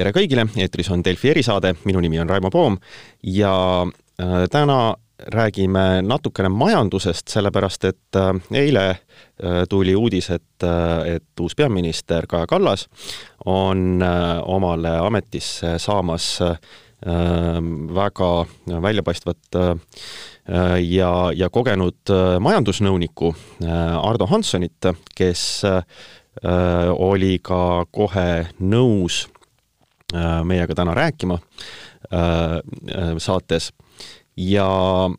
tere kõigile, eetris on Delfi erisaade, minu nimi on Raimo Poom. Ja äh, täna räägime natukene majandusest, sellepärast et äh, eile äh, tuli uudis, et, et uus peaminister Kaja Kallas on omale ametisse saamas väga väljapaistvat ja, ja kogenud majandusnõunikku Ardo Hanssonit, kes oli ka kohe nõus meiega täna rääkima äh, äh, saates. Ja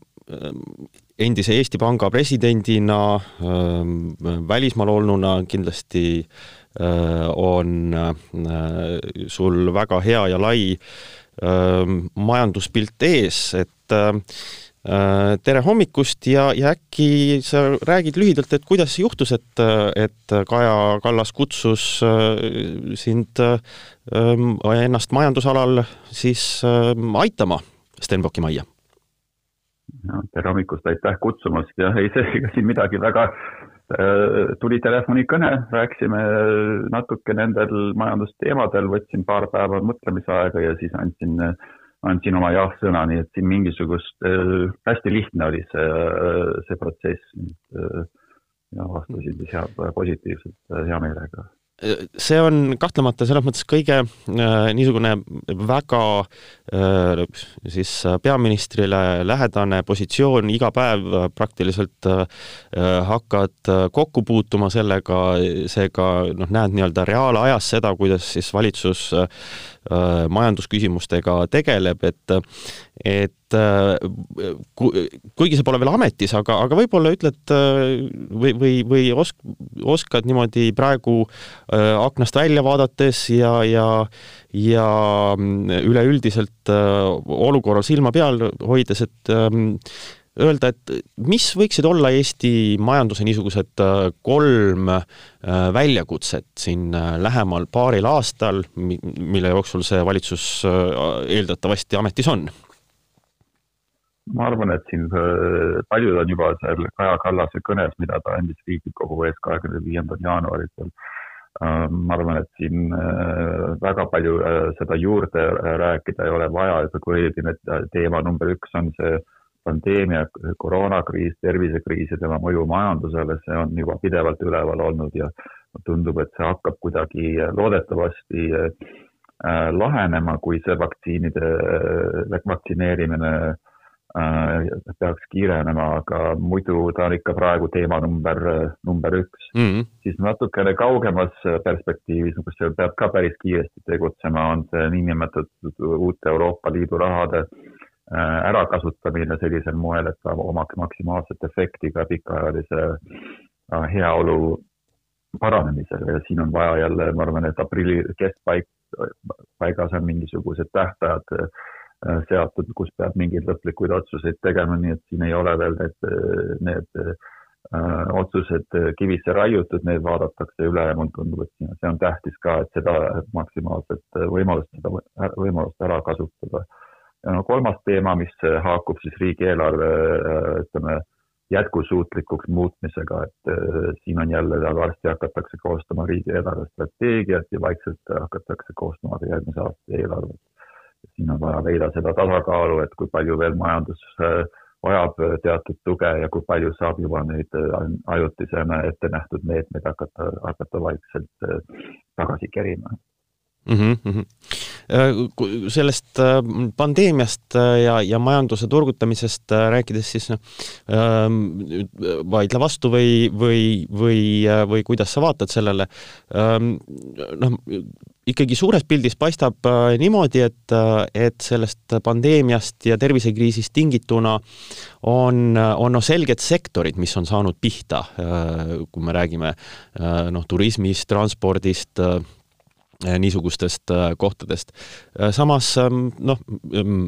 endise Eesti Panga presidendina, välismaal olnuna kindlasti on sul väga hea ja lai majanduspilt ees, et Äh, tere hommikust ja, ja äkki sa räägid lühidalt, et kuidas juhtus, et, et Kaja Kallas kutsus äh, sind ähm, ennast majandusalal siis ähm, aitama Stenbocki majja? no tere hommikust, aitäh kutsumast ja ei, see ega siin midagi väga äh, tuli telefonikõne, rääkisime natuke nendel majandusteemadel, võtsin paar päeva mõtlemisaega ja siis andsin äh, andsin oma jah-sõna, nii et siin mingisugust äh,, hästi lihtne oli see äh,, see protsess äh,. ja vastasin siis hea, positiivselt, äh, hea meelega see on kahtlemata selles mõttes kõige äh, niisugune väga äh, siis peaministrile lähedane positsioon, iga päev praktiliselt äh, hakkad kokku puutuma sellega, seega noh, näed nii-öelda reaalajas seda, kuidas siis valitsus äh, majandusküsimustega tegeleb, et et kuigi sa pole veel ametis, aga, aga võib-olla ütled või, või, või osk-, oskad niimoodi praegu aknast välja vaadates ja, ja ja üleüldiselt olukorral silma peal hoides, et öelda, et mis võiksid olla Eesti majanduse niisugused äh, kolm äh, väljakutset siin äh, lähemal paaril aastal, mille jooksul see valitsus eeldatavasti ametis on? ma arvan, et siin paljud on juba seal Kaja Kallase kõnes, mida ta andis Riigikogu ees kahekümne viiendal jaanuaril seal ma arvan, et siin väga palju seda juurde rääkida ei ole vaja, et põhiline teema number üks on see pandeemia, koroonakriis, tervisekriis ja tema mõju majandusele, see on juba pidevalt üleval olnud ja tundub, et see hakkab kuidagi loodetavasti äh, lahenema, kui see vaktsiinide, äh, vaktsineerimine äh, peaks kiirenema, aga muidu ta on ikka praegu teema number, number üks mm. -hmm. siis natukene kaugemas perspektiivis, kus peab ka päris kiiresti tegutsema, on see niinimetatud uute Euroopa Liidu rahade äh, Äh, ärakasutamine sellisel moel, et saab omaks maksimaalset efekti ka pikaajalise äh, heaolu paranemisele ja siin on vaja jälle, ma arvan, et aprilli keskpaik, paigas on mingisugused tähtajad äh, seatud, kus peab mingeid lõplikuid otsuseid tegema, nii et siin ei ole veel need, need öö, otsused kivisse raiutud, need vaadatakse üle ja mulle tundub, et see on tähtis ka, et seda maksimaalset võimalust, seda võimalust ära kasutada ja no kolmas teema, mis haakub siis riigieelarve ütleme, jätkusuutlikuks muutmisega, et äh, siin on jälle, varsti hakatakse koostama riigieelarve strateegiat ja vaikselt hakatakse koostama järgmise aasta eelarvet. siin on vaja leida seda tasakaalu, et kui palju veel majandus äh, vajab teatud tuge ja kui palju saab juba äh, ajutisena ette nähtud meetmeid hakata, hakata vaikselt tagasi kerima mm. -hmm. Sellest äh, pandeemiast äh, ja, ja majanduse turgutamisest rääkides, siis noh, ähm, vaidle vastu või, või, või, või kuidas sa vaatad sellele, ähm, noh, ikkagi suures pildis paistab niimoodi, et, et sellest pandeemiast ja tervisekriisist tingituna on, on noh, selged sektorid, mis on saanud pihta, kui me räägime noh, turismist, transpordist, niisugustest äh, kohtadest. Äh, samas ähm, noh, mm,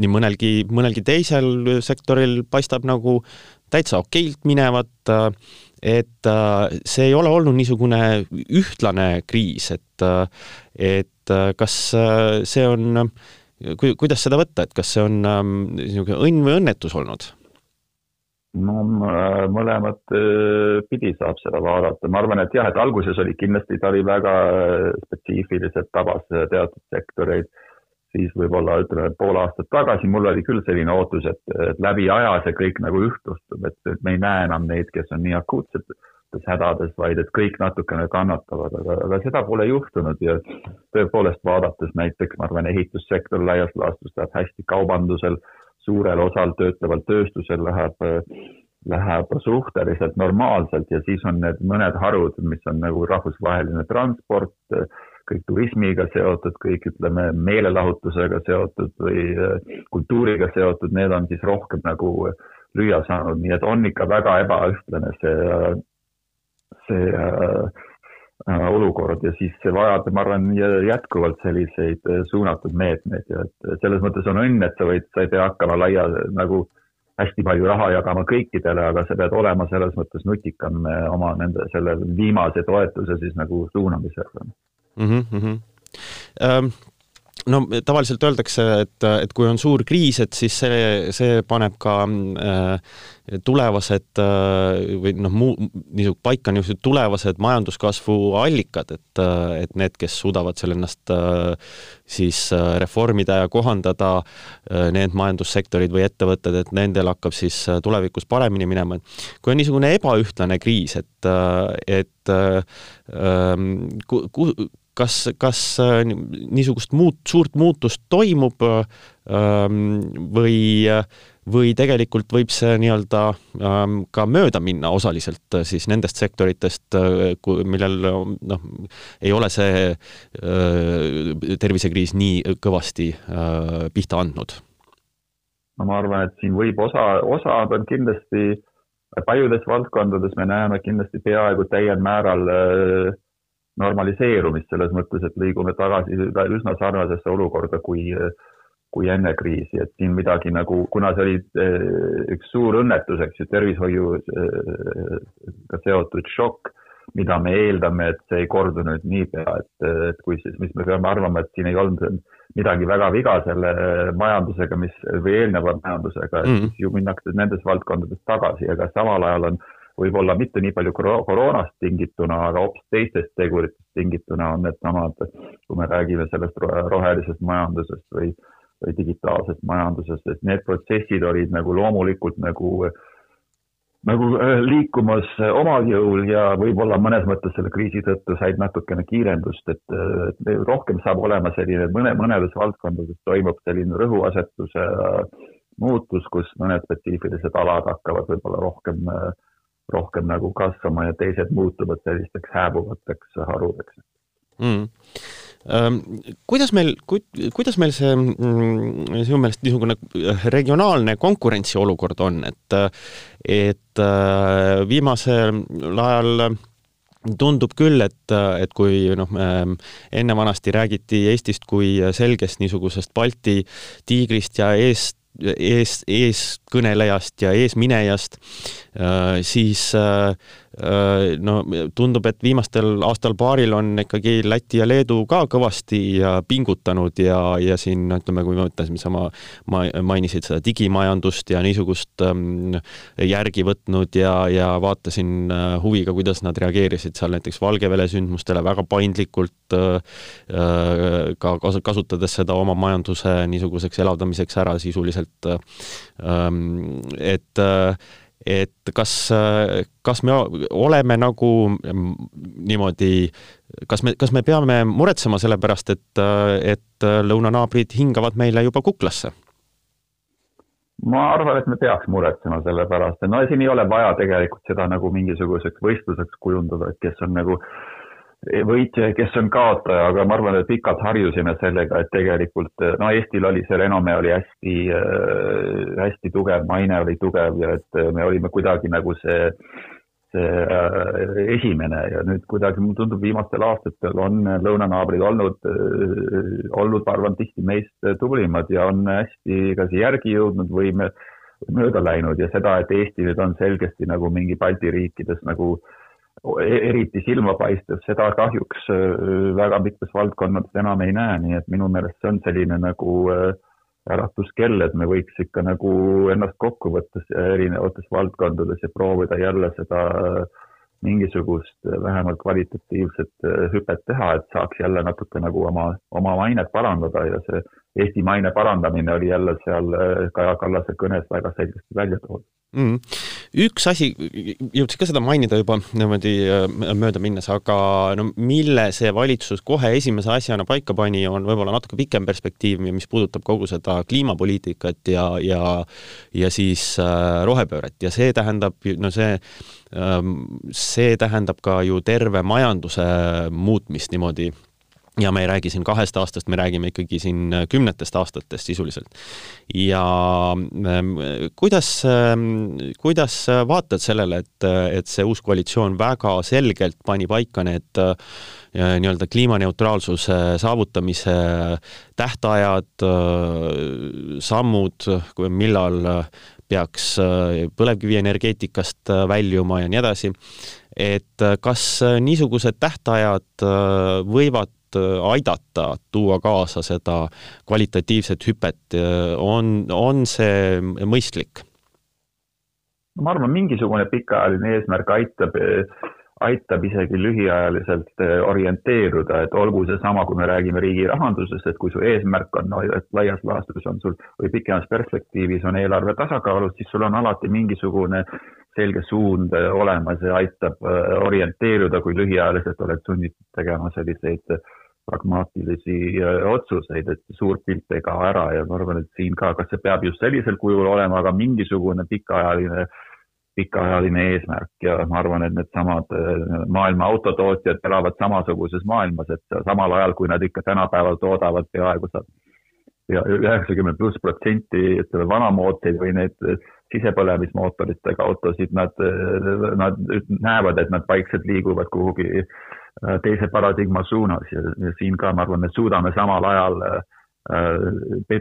nii mõnelgi, mõnelgi teisel sektoril paistab nagu täitsa okeilt minevat, et see ei ole olnud niisugune ühtlane kriis, et, et kas see on, kuidas seda võtta, et kas see on ähm, niisugune õnn või õnnetus olnud? No mõlemat pidi saab seda vaadata, ma arvan, et jah, et alguses oli kindlasti, ta oli väga spetsiifiliselt, tabas teatud sektoreid, siis võib-olla ütleme, pool aastat tagasi mul oli küll selline ootus, et, läbi aja see kõik nagu ühtlustub, et, me ei näe enam neid, kes on nii akuutsetes hädades, vaid et kõik natukene kannatavad, aga, aga seda pole juhtunud ja tõepoolest vaadates näiteks, ma arvan, ehitussektor laias laastus läheb hästi kaubandusel suurel osal töötleval tööstusel läheb, läheb suhteliselt normaalselt ja siis on need mõned harud, mis on nagu rahvusvaheline transport, kõik turismiga seotud, kõik ütleme meelelahutusega seotud või kultuuriga seotud, need on siis rohkem nagu lüüa saanud, nii et on ikka väga ebaühtlane see, see Äh, olukord ja siis see vajab, ma arvan, jätkuvalt selliseid äh, suunatud meetmeid ja et selles mõttes on õnn, et sa võid, sa ei pea hakkama laia nagu hästi palju raha jagama kõikidele, aga sa pead olema selles mõttes nutikam äh, oma nende, selle viimase toetuse siis nagu suunamisel mm. -hmm. No tavaliselt öeldakse, et, et kui on suur kriis, et siis see, see paneb ka äh, tulevased äh, või noh, muu, niisugune paika niisugused tulevased majanduskasvu allikad, et, äh, et need, kes suudavad seal ennast äh, siis äh, reformida ja kohandada äh,, need majandussektorid või ettevõtted, et nendel hakkab siis tulevikus paremini minema. kui on niisugune ebaühtlane kriis, et, et äh, ähm, ku, ku, kas, kas äh, niisugust muut-, suurt muutust toimub ähm, või, või tegelikult võib see nii-öelda ähm, ka mööda minna osaliselt äh, siis nendest sektoritest, äh, millel noh, ei ole see tervisekriis nii kõvasti pihta andnud? no ma arvan, et siin võib osa, osad on kindlasti, paljudes valdkondades me näeme kindlasti peaaegu täiel määral äh, normaliseerumist selles mõttes, et liigume tagasi üsna sarnasesse olukorda kui, kui enne kriisi, et siin midagi nagu, kuna see oli eh, üks suur õnnetus, eks ju, tervishoiuga eh, seotud šokk, mida me eeldame, et see ei kordu nüüd niipea, et, et kui siis, mis me peame arvama, et siin ei olnud midagi väga viga selle majandusega, mis või eelneva majandusega, et mm. siis ju minnakse nendes valdkondades tagasi, aga samal ajal on võib-olla mitte nii palju koroonast tingituna, aga hoopis teistest teguritest tingituna on needsamad, kui me räägime sellest rohelisest majandusest või, või digitaalsest majandusest, et need protsessid olid nagu loomulikult nagu nagu äh, liikumas omal jõul ja võib-olla mõnes mõttes selle kriisi tõttu said natukene kiirendust, et, et rohkem saab olema selline mõne, mõnedes valdkondades toimub selline rõhuasetuse muutus, kus mõned spetsiifilised alad hakkavad võib-olla rohkem äh, rohkem nagu kasvama ja teised muutuvad sellisteks hääbuvateks harudeks. Mm.. Ähm, kuidas meil ku,, kuidas meil see mm, sinu meelest niisugune regionaalne konkurentsiolukord on, et, et äh, viimasel ajal tundub küll, et, et kui noh, enne vanasti räägiti Eestist kui selgest niisugusest Balti tiigrist ja eest ees, eeskõnelejast ja eesminejast, äh, siis äh, no tundub, et viimastel aastal-paaril on ikkagi Läti ja Leedu ka kõvasti pingutanud ja, ja siin ütleme, kui me mõtlesime sama, ma mainisid seda digimajandust ja niisugust ähm, järgi võtnud ja, ja vaatasin äh, huviga, kuidas nad reageerisid seal näiteks Valgevene sündmustele väga paindlikult äh, äh ka kasutades seda oma majanduse niisuguseks elavdamiseks ära sisuliselt ähm,. et äh, et kas, kas me oleme nagu niimoodi, kas me, kas me peame muretsema selle pärast, et, et lõunanaabrid hingavad meile juba kuklasse? ma arvan, et me peaks muretsema selle pärast, et no siin ei ole vaja tegelikult seda nagu mingisuguseks võistluseks kujundada, et kes on nagu äh, võitja ja kes on kaotaja, aga ma arvan, et pikalt harjusime sellega, et tegelikult no Eestil oli see renomee oli hästi äh,, hästi tugev, maine oli tugev ja et me olime kuidagi nagu see, see äh, esimene ja nüüd kuidagi mulle tundub, viimastel aastatel on lõunanaabrid olnud äh,, olnud, ma arvan, tihti meist tublimad ja on hästi kas järgi jõudnud või me, mööda läinud ja seda, et Eesti nüüd on selgesti nagu mingi Balti riikides nagu äh, eriti silmapaistev, seda kahjuks äh, väga mitmes valdkonnades enam ei näe, nii et minu meelest see on selline nagu äh, äratuskell, et me võiks ikka nagu ennast kokku võttes erinevates valdkondades ja proovida jälle seda mingisugust vähemalt kvalitatiivset hüpet teha, et saaks jälle natuke nagu oma, oma mainet parandada ja see Eesti maine parandamine oli jälle seal Kaja Kallase kõnes väga selgesti välja toodud. Mm.. üks asi, jõudsid ka seda mainida juba niimoodi äh, mööda minnes, aga no mille see valitsus kohe esimese asjana paika pani, on võib-olla natuke pikem perspektiiv, mis puudutab kogu seda kliimapoliitikat ja, ja ja siis äh, rohepööret. Ja see tähendab, no see ähm, see tähendab ka ju terve majanduse muutmist niimoodi ja me ei räägi siin kahest aastast, me räägime ikkagi siin kümnetest aastatest sisuliselt. ja ähm, kuidas, ähm, kuidas vaatad sellele, et, et see uus koalitsioon väga selgelt pani paika need äh, nii-öelda kliimaneutraalsuse saavutamise tähtajad, äh, sammud, millal peaks äh, põlevkivienergeetikast väljuma ja nii edasi, et kas niisugused tähtajad võivad Äh, aidata tuua kaasa seda kvalitatiivset hüpet, äh, on, on see mõistlik? ma arvan, mingisugune pikaajaline eesmärk aitab, aitab isegi lühiajaliselt äh, orienteeruda, et olgu seesama, kui me räägime riigi rahandusest, et kui su eesmärk on no,, et laias laastus on sul või pikemas perspektiivis on eelarve tasakaalus, siis sul on alati mingisugune selge suund olemas ja aitab orienteeruda, kui lühiajaliselt oled sunnitud tegema selliseid pragmaatilisi äh, otsuseid, et suur pilt ei kao ära ja ma arvan, et siin ka, kas see peab just sellisel kujul olema, aga mingisugune pikaajaline, pikaajaline eesmärk. Ja ma arvan, et needsamad äh, maailma autotootjad elavad samasuguses maailmas, et samal ajal, kui nad ikka tänapäeval toodavad peaaegu saab üheksakümmend pluss protsenti, ütleme, vanamoodsaid või neid sisepõlemismootoritega autosid, nad, nad näevad, et nad vaikselt liiguvad kuhugi Äh, teise paradigma suunas ja, ja siin ka ma arvan, et suudame samal ajal äh,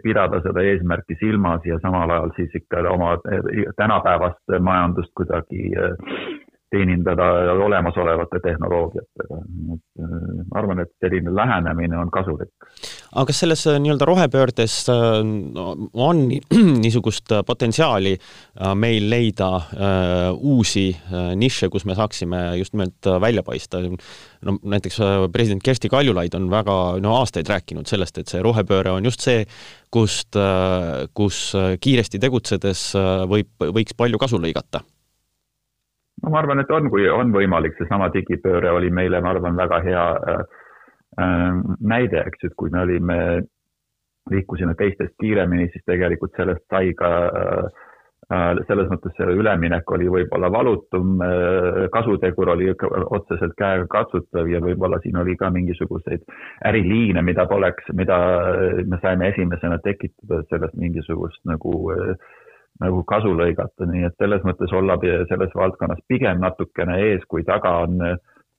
pidada seda eesmärki silmas ja samal ajal siis ikka oma äh, tänapäevast majandust kuidagi teenindada olemasolevate tehnoloogiatega. Äh, ma arvan, et selline lähenemine on kasulik. Aga kas selles äh, nii-öelda rohepöördes äh, on niisugust potentsiaali meil leida uusi nišše, kus me saaksime just nimelt välja paista? no näiteks president Kersti Kaljulaid on väga no aastaid rääkinud sellest, et see rohepööre on just see, kust, kus kiiresti tegutsedes võib, võiks palju kasu lõigata no ma arvan, et on, kui on võimalik, seesama digipööre oli meile, ma arvan, väga hea äh, äh, näide, eks et kui me olime, liikusime teistest kiiremini, siis tegelikult sellest sai ka äh, äh selles mõttes see üleminek oli võib-olla valutum, äh, kasutegur oli otseselt käega katsutav ja võib-olla siin oli ka mingisuguseid äriliine, mida poleks, mida me saime esimesena tekitada sellest mingisugust nagu äh, nagu kasu lõigata, nii et selles mõttes olla selles valdkonnas pigem natukene ees kui taga on,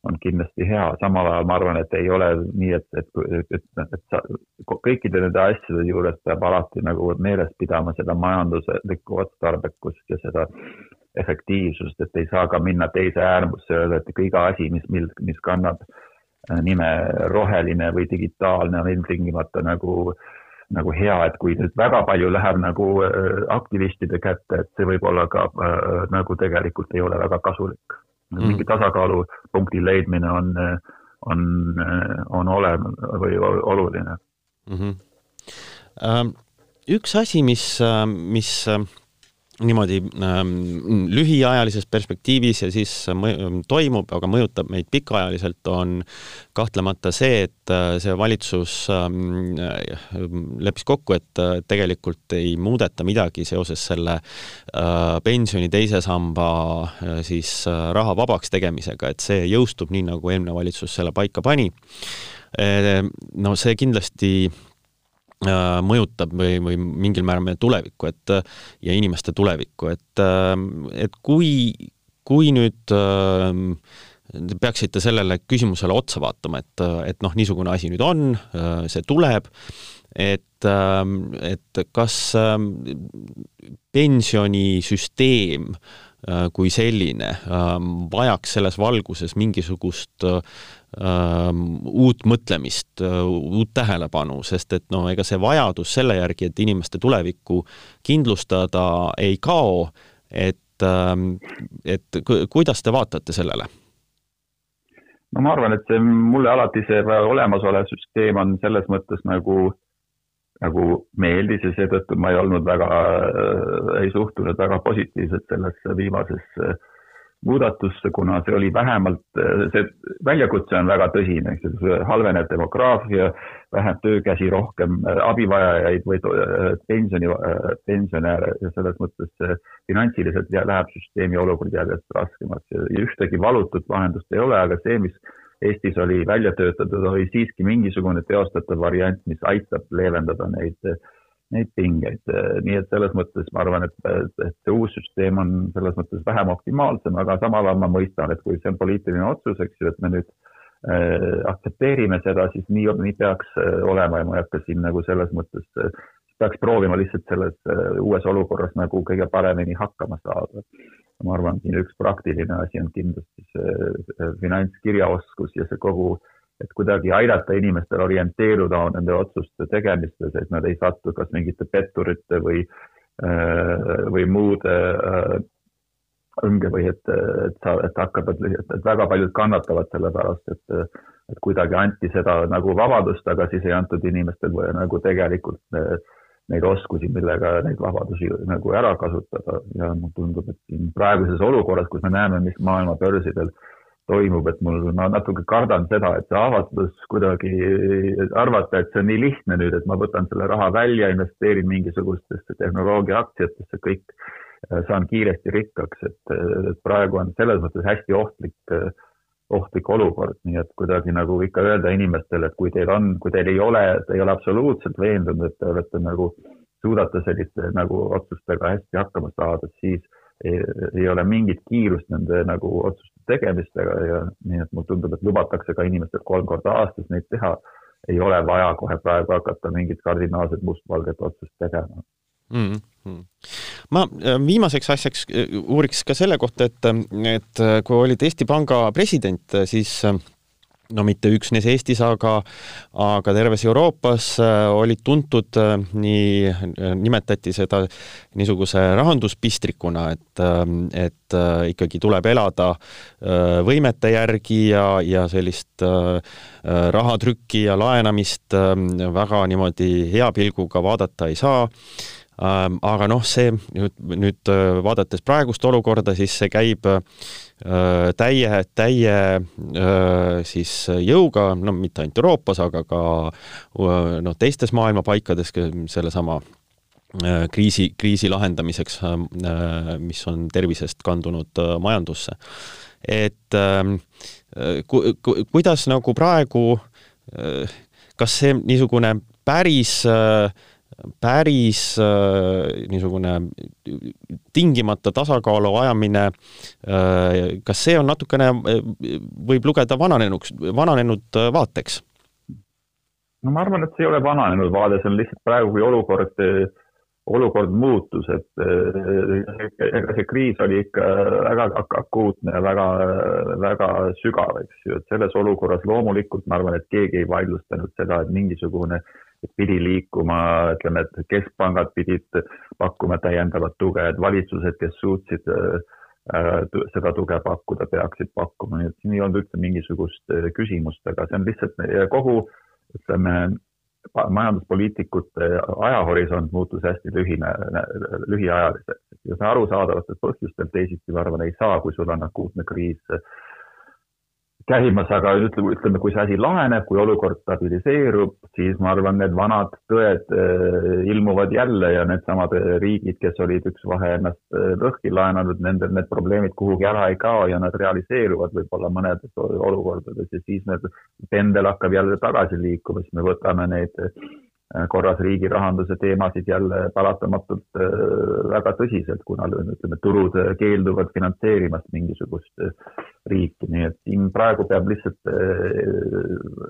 on kindlasti hea, samal ajal ma arvan, et ei ole nii, et, et, et, et, et sa kõikide nende asjade juures peab alati nagu meeles pidama seda majanduslikku otstarbekust ja seda efektiivsust, et ei saa ka minna teise äärmusse öelda, et iga asi, mis, mis, mis kannab nime roheline või digitaalne on ilmtingimata nagu äh, nagu hea, et kui nüüd väga palju läheb nagu äh, aktivistide kätte, et see võib olla ka äh, nagu tegelikult ei ole väga kasulik mm.. mingi tasakaalupunkti leidmine on, on, on olema või oluline mm. -hmm. üks asi, mis, mis niimoodi ähm, lühiajalises perspektiivis ja siis toimub, aga mõjutab meid pikaajaliselt, on kahtlemata see, et äh, see valitsus ähm, leppis kokku, et äh, tegelikult ei muudeta midagi seoses selle äh, pensioni teise samba äh, siis äh, raha vabaks tegemisega, et see jõustub nii, nagu eelmine valitsus selle paika pani. no see kindlasti Äh, mõjutab või, või mingil määral meie tulevikku, et ja inimeste tulevikku, et, äh, et kui, kui nüüd äh, te peaksite sellele küsimusele otsa vaatama, et, et noh, niisugune asi nüüd on, see tuleb, et, et kas pensionisüsteem kui selline vajaks selles valguses mingisugust uut mõtlemist, uut tähelepanu, sest et noh, ega see vajadus selle järgi, et inimeste tulevikku kindlustada, ei kao, et, et kuidas te vaatate sellele? no ma arvan, et see mulle alati see olemasolev süsteem on selles mõttes nagu, nagu meeldis ja seetõttu ma ei olnud väga äh,, ei suhtunud väga positiivselt sellesse viimasesse äh, muudatusse, kuna see oli vähemalt, see väljakutse on väga tõsine, eks ju, halveneb demograafia, vähem töökäsi, rohkem äh, abivajajaid või äh, pensioni, äh, pensionäre ja selles mõttes finantsiliselt läheb süsteemi olukord järjest raskemaks ja ühtegi valutut lahendust ei ole, aga see, mis Eestis oli välja töötatud, oli siiski mingisugune teostatav variant, mis aitab leevendada neid neid pingeid, nii et selles mõttes ma arvan, et, et see uus süsteem on selles mõttes vähem optimaalsem, aga samal ajal ma mõistan, et kui see on poliitiline otsus, eks ju, et me nüüd äh, aktsepteerime seda, siis nii, nii peaks äh, olema ja ma ei hakka siin nagu selles mõttes äh,, peaks proovima lihtsalt selles äh, uues olukorras nagu kõige paremini hakkama saada. Ma arvan, siin üks praktiline asi on kindlasti see äh, finantskirjaoskus ja see kogu äh, et kuidagi aidata inimestel orienteeruda nende otsuste tegemistes, et nad ei satu kas mingite petturite või, äh, või muude äh, õnge või et, et sa, et hakkavad, et väga paljud kannatavad selle pärast, et, et kuidagi anti seda nagu vabadust, aga siis ei antud inimestele nagu tegelikult neid oskusi, millega neid vabadusi nagu ära kasutada. Ja mulle tundub, et siin praeguses olukorras, kus me näeme, mis maailma börsidel toimub, et mul, ma natuke kardan seda, et see avatus kuidagi arvata, et see on nii lihtne nüüd, et ma võtan selle raha välja, investeerin mingisugustesse tehnoloogia aktsiatesse, kõik äh, saan kiiresti rikkaks, et praegu on selles mõttes hästi ohtlik, äh, ohtlik olukord, nii et kuidagi nagu ikka öelda inimestele, et kui teil on, kui teil ei ole, te ei ole absoluutselt veendunud, et te olete nagu, suudate selliste nagu otsustega hästi hakkama saada, siis ei, ei ole mingit kiirust nende nagu otsuste tegemistega ja nii et mulle tundub, et lubatakse ka inimestel kolm korda aastas neid teha. ei ole vaja kohe praegu hakata mingit kardinaalset mustvalget otsust tegema mm. -hmm. ma äh, viimaseks asjaks äh, uuriks ka selle kohta, et, et äh, kui olid Eesti Panga president, siis no mitte üksnes Eestis, aga, aga terves Euroopas olid tuntud nii, nimetati seda niisuguse rahanduspistrikuna, et, et ikkagi tuleb elada võimete järgi ja, ja sellist rahatrükki ja laenamist väga niimoodi hea pilguga vaadata ei saa aga noh, see nüüd, nüüd vaadates praegust olukorda, siis see käib Äh, täie, täie äh, siis jõuga, no mitte ainult Euroopas, aga ka äh, noh, teistes maailma paikades sellesama kriisi, kriisi lahendamiseks, mis on tervisest kandunud majandusse. et ku, ku, kuidas nagu praegu, kas see niisugune päris äh, päris äh, niisugune tingimata tasakaalu ajamine äh,, kas see on natukene, äh, võib lugeda vananenuks, vananenud vaateks? no ma arvan, et see ei ole vananenud vaade, see on lihtsalt praegu, kui olukord, olukord muutus, et ega see kriis oli ikka väga akuutne ja väga, väga sügav, eks ju, et selles olukorras loomulikult ma arvan, et keegi ei vaidlustanud seda, et mingisugune äh, pidi liikuma, ütleme, et keskpangad pidid pakkuma täiendavat tuge, et valitsused, kes suutsid äh, seda tuge pakkuda, peaksid pakkuma, nii et siin ei olnud üldse mingisugust äh, küsimust, aga see on lihtsalt kogu, ütleme, majanduspoliitikute ajahorisont muutus hästi lühine, lühiajaliseks ja see arusaadavatel põhjustel teisiti, ma arvan, ei saa, kui sul on akuutne kriis käimas, aga ütleme, ütleme, kui see asi laheneb, kui olukord stabiliseerub, siis ma arvan, need vanad tõed äh, ilmuvad jälle ja needsamad riigid, kes olid üksvahe ennast äh, lõhki laenanud, nendel need probleemid kuhugi ära ei kao ja nad realiseeruvad võib-olla mõnedes olukordades ja siis need pendel hakkab jälle tagasi liikuma, siis me võtame neid Äh, korras riigi rahanduse teemasid jälle paratamatult äh, väga tõsiselt, kuna ütleme, turud äh, keelduvad finantseerimast mingisugust riiki, nii et siin praegu peab lihtsalt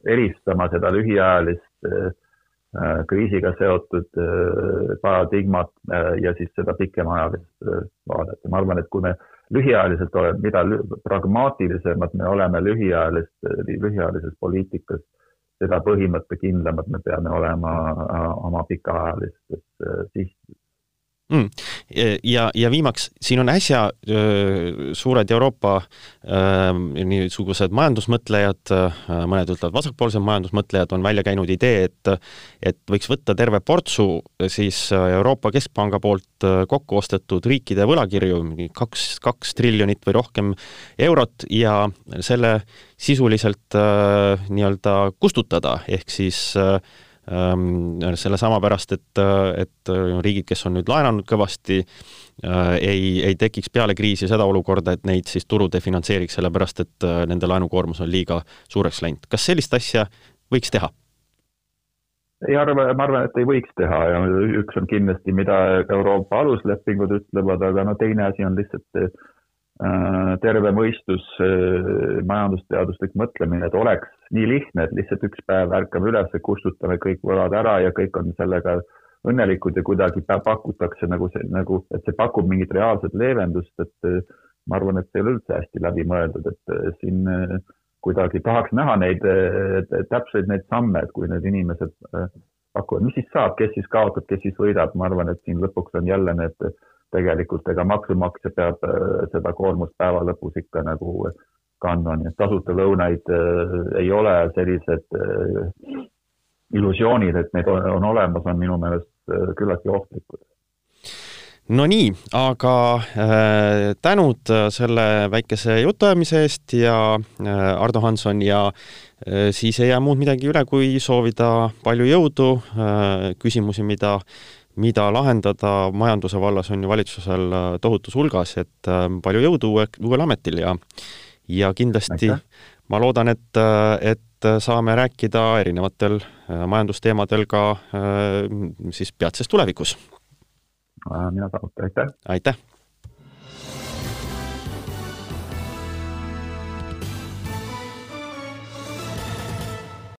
eristama seda lühiajalist kriisiga seotud paradigmat ja siis seda pikemaajalist vaadet. Ma arvan, et kui me lühiajaliselt, mida pragmaatilisemad me oleme lühiajalist, lühiajalises poliitikas, seda põhimõttekindlamad me peame olema oma pikaajalistes sihtides mm.. ja, ja viimaks, siin on äsja öö, suured Euroopa öö, niisugused majandusmõtlejad, mõned ütlevad vasakpoolsed majandusmõtlejad, on välja käinud idee, et et võiks võtta terve portsu siis Euroopa Keskpanga poolt kokku ostetud riikide võlakirju, mingi kaks, kaks triljonit või rohkem eurot ja selle sisuliselt nii-öelda kustutada, ehk siis Ehm, sellesama pärast, et, et riigid, kes on nüüd laenanud kõvasti, äh, ei, ei tekiks peale kriisi seda olukorda, et neid siis turud ei finantseeriks, sellepärast et äh, nende laenukoormus on liiga suureks läinud. kas sellist asja võiks teha? ei arva, ma arvan, et ei võiks teha ja üks on kindlasti, mida Euroopa aluslepingud ütlevad, aga no teine asi on lihtsalt Äh, terve mõistus, äh, majandusteaduslik mõtlemine, et oleks nii lihtne, et lihtsalt üks päev ärkame üles, kustutame kõik võlad ära ja kõik on sellega õnnelikud ja kuidagi pakutakse nagu see, nagu, et see pakub mingit reaalset leevendust, et äh, ma arvan, et see ei ole üldse hästi läbimõeldud, et siin kuidagi tahaks näha neid täpseid neid samme, et kui need inimesed pakuvad, mis siis saab, kes siis kaotab, kes siis võidab, ma arvan, et siin lõpuks on jälle need tegelikult ega maksumaksja peab äh, seda koormust päeva lõpus ikka nagu kandma, nii et tasuta lõunaid äh, ei ole sellised äh, illusioonid, et need on, on olemas, on minu meelest küllaltki ohtlikud. No nii, aga äh, tänud selle väikese jutuajamise eest ja äh, Ardo Hanson ja äh, siis ei jää muud midagi üle, kui soovida palju jõudu äh,, küsimusi, mida mida lahendada majanduse vallas on ju valitsusel äh, tohutus hulgas, et äh, palju jõudu uue, uuel ametil ja ja kindlasti Aitäh. ma loodan, et, äh, et saame rääkida erinevatel majandusteemadel ka siis peatses tulevikus. mina samuti, aitäh! aitäh!